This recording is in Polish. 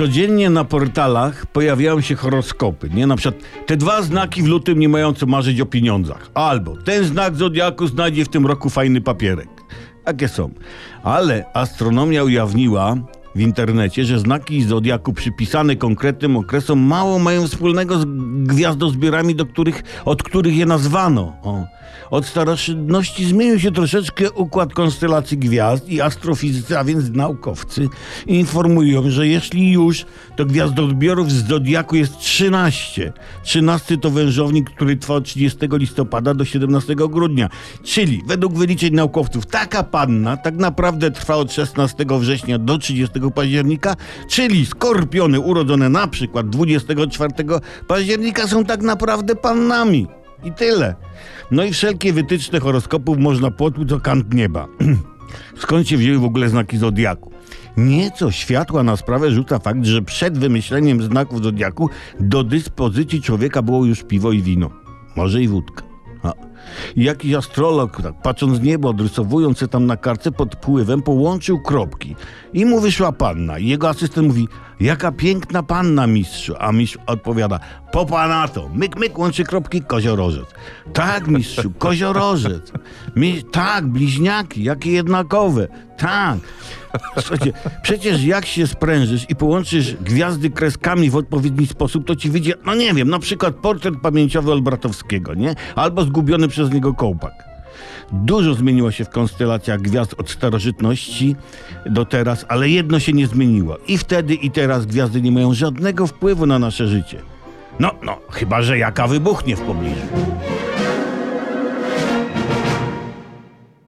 Codziennie na portalach pojawiają się horoskopy, nie? Na przykład te dwa znaki w lutym nie mają co marzyć o pieniądzach. Albo ten znak zodiaku znajdzie w tym roku fajny papierek. Takie są. Ale astronomia ujawniła w internecie, że znaki zodiaku przypisane konkretnym okresom mało mają wspólnego z gwiazdozbiorami, do których, od których je nazwano. O. Od starożytności zmienił się troszeczkę układ konstelacji gwiazd i astrofizycy, a więc naukowcy, informują, że jeśli już, to gwiazdozbiorów z zodiaku jest 13. 13 to wężownik, który trwa od 30 listopada do 17 grudnia. Czyli według wyliczeń naukowców taka panna tak naprawdę trwa od 16 września do 30 października, czyli skorpiony urodzone na przykład 24 października są tak naprawdę pannami. I tyle. No i wszelkie wytyczne horoskopów można potłuc o kant nieba. Skąd się wzięły w ogóle znaki zodiaku? Nieco światła na sprawę rzuca fakt, że przed wymyśleniem znaków zodiaku do dyspozycji człowieka było już piwo i wino. Może i wódka. A. I jakiś astrolog, tak, patrząc w niebo, odrysowując się tam na kartce pod wpływem, połączył kropki. I mu wyszła panna. I jego asystent mówi, jaka piękna panna, mistrzu. A mistrz odpowiada, popa na to. Myk, myk, łączy kropki, koziorożec. Tak, mistrzu, koziorożec. Mi, tak, bliźniaki, jakie jednakowe. Tak. Słuchajcie, przecież jak się sprężysz i połączysz gwiazdy kreskami w odpowiedni sposób, to ci wyjdzie, no nie wiem, na przykład portret pamięciowy Olbratowskiego, nie? Albo zgubiony przez niego kołpak. Dużo zmieniło się w konstelacjach gwiazd od starożytności do teraz, ale jedno się nie zmieniło. I wtedy, i teraz gwiazdy nie mają żadnego wpływu na nasze życie. No, no, chyba że jaka wybuchnie w pobliżu.